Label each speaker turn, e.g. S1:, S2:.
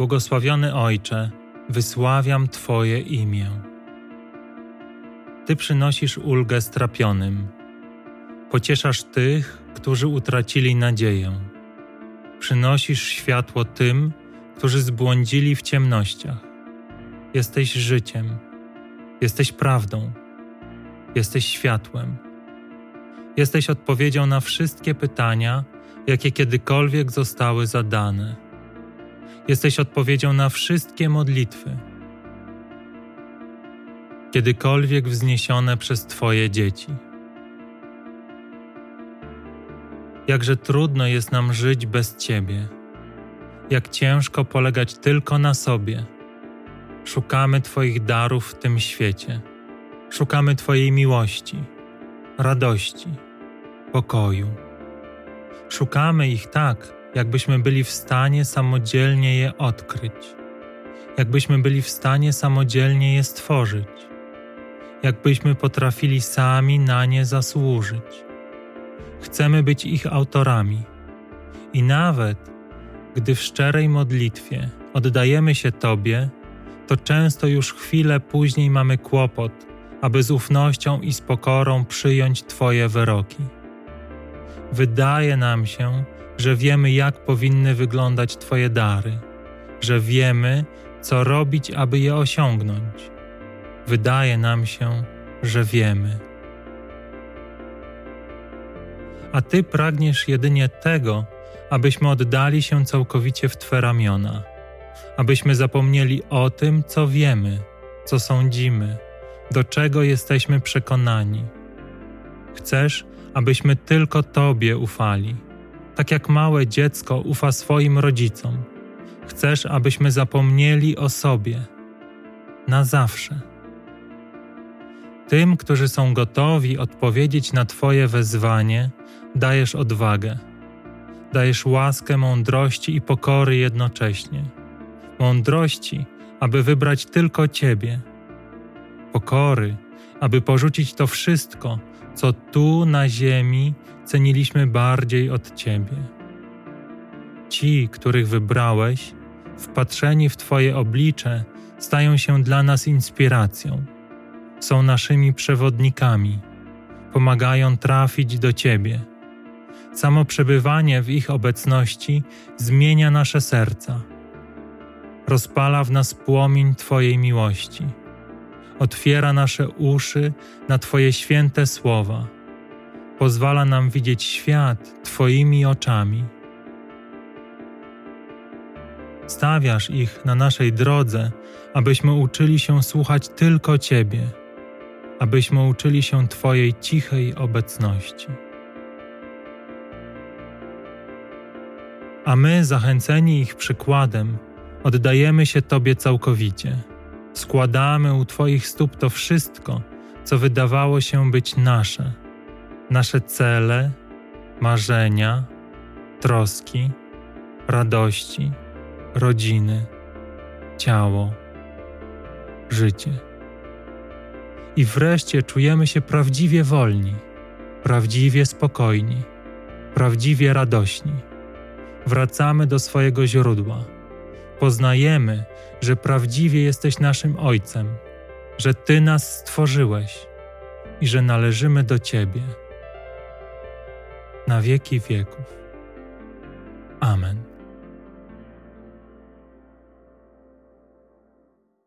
S1: Błogosławiony Ojcze, wysławiam Twoje imię. Ty przynosisz ulgę strapionym, pocieszasz tych, którzy utracili nadzieję. Przynosisz światło tym, którzy zbłądzili w ciemnościach. Jesteś życiem, jesteś prawdą, jesteś światłem. Jesteś odpowiedzią na wszystkie pytania, jakie kiedykolwiek zostały zadane. Jesteś odpowiedzią na wszystkie modlitwy, kiedykolwiek wzniesione przez Twoje dzieci. Jakże trudno jest nam żyć bez Ciebie, jak ciężko polegać tylko na sobie. Szukamy Twoich darów w tym świecie, szukamy Twojej miłości, radości, pokoju. Szukamy ich tak, jakbyśmy byli w stanie samodzielnie je odkryć, jakbyśmy byli w stanie samodzielnie je stworzyć, jakbyśmy potrafili sami na nie zasłużyć. Chcemy być ich autorami i nawet gdy w szczerej modlitwie oddajemy się Tobie, to często już chwilę później mamy kłopot, aby z ufnością i z pokorą przyjąć Twoje wyroki. Wydaje nam się, że wiemy, jak powinny wyglądać Twoje dary, że wiemy, co robić, aby je osiągnąć. Wydaje nam się, że wiemy. A Ty pragniesz jedynie tego, abyśmy oddali się całkowicie w Twe ramiona, abyśmy zapomnieli o tym, co wiemy, co sądzimy, do czego jesteśmy przekonani. Chcesz, abyśmy tylko Tobie ufali tak jak małe dziecko ufa swoim rodzicom. Chcesz, abyśmy zapomnieli o sobie na zawsze. Tym, którzy są gotowi odpowiedzieć na Twoje wezwanie, dajesz odwagę. Dajesz łaskę mądrości i pokory jednocześnie. Mądrości, aby wybrać tylko Ciebie. Pokory, aby porzucić to wszystko, co tu na ziemi ceniliśmy bardziej od Ciebie. Ci, których wybrałeś, wpatrzeni w Twoje oblicze, stają się dla nas inspiracją, są naszymi przewodnikami, pomagają trafić do Ciebie. Samo przebywanie w ich obecności zmienia nasze serca, rozpala w nas płomień Twojej miłości, otwiera nasze uszy na Twoje święte słowa pozwala nam widzieć świat Twoimi oczami. Stawiasz ich na naszej drodze, abyśmy uczyli się słuchać tylko Ciebie, abyśmy uczyli się Twojej cichej obecności. A my, zachęceni ich przykładem, oddajemy się Tobie całkowicie. Składamy u Twoich stóp to wszystko, co wydawało się być nasze nasze cele, marzenia, troski, radości, rodziny, ciało, życie. I wreszcie czujemy się prawdziwie wolni, prawdziwie spokojni, prawdziwie radośni. Wracamy do swojego źródła. Poznajemy, że prawdziwie jesteś naszym Ojcem, że Ty nas stworzyłeś i że należymy do Ciebie na wieki wieków. Amen.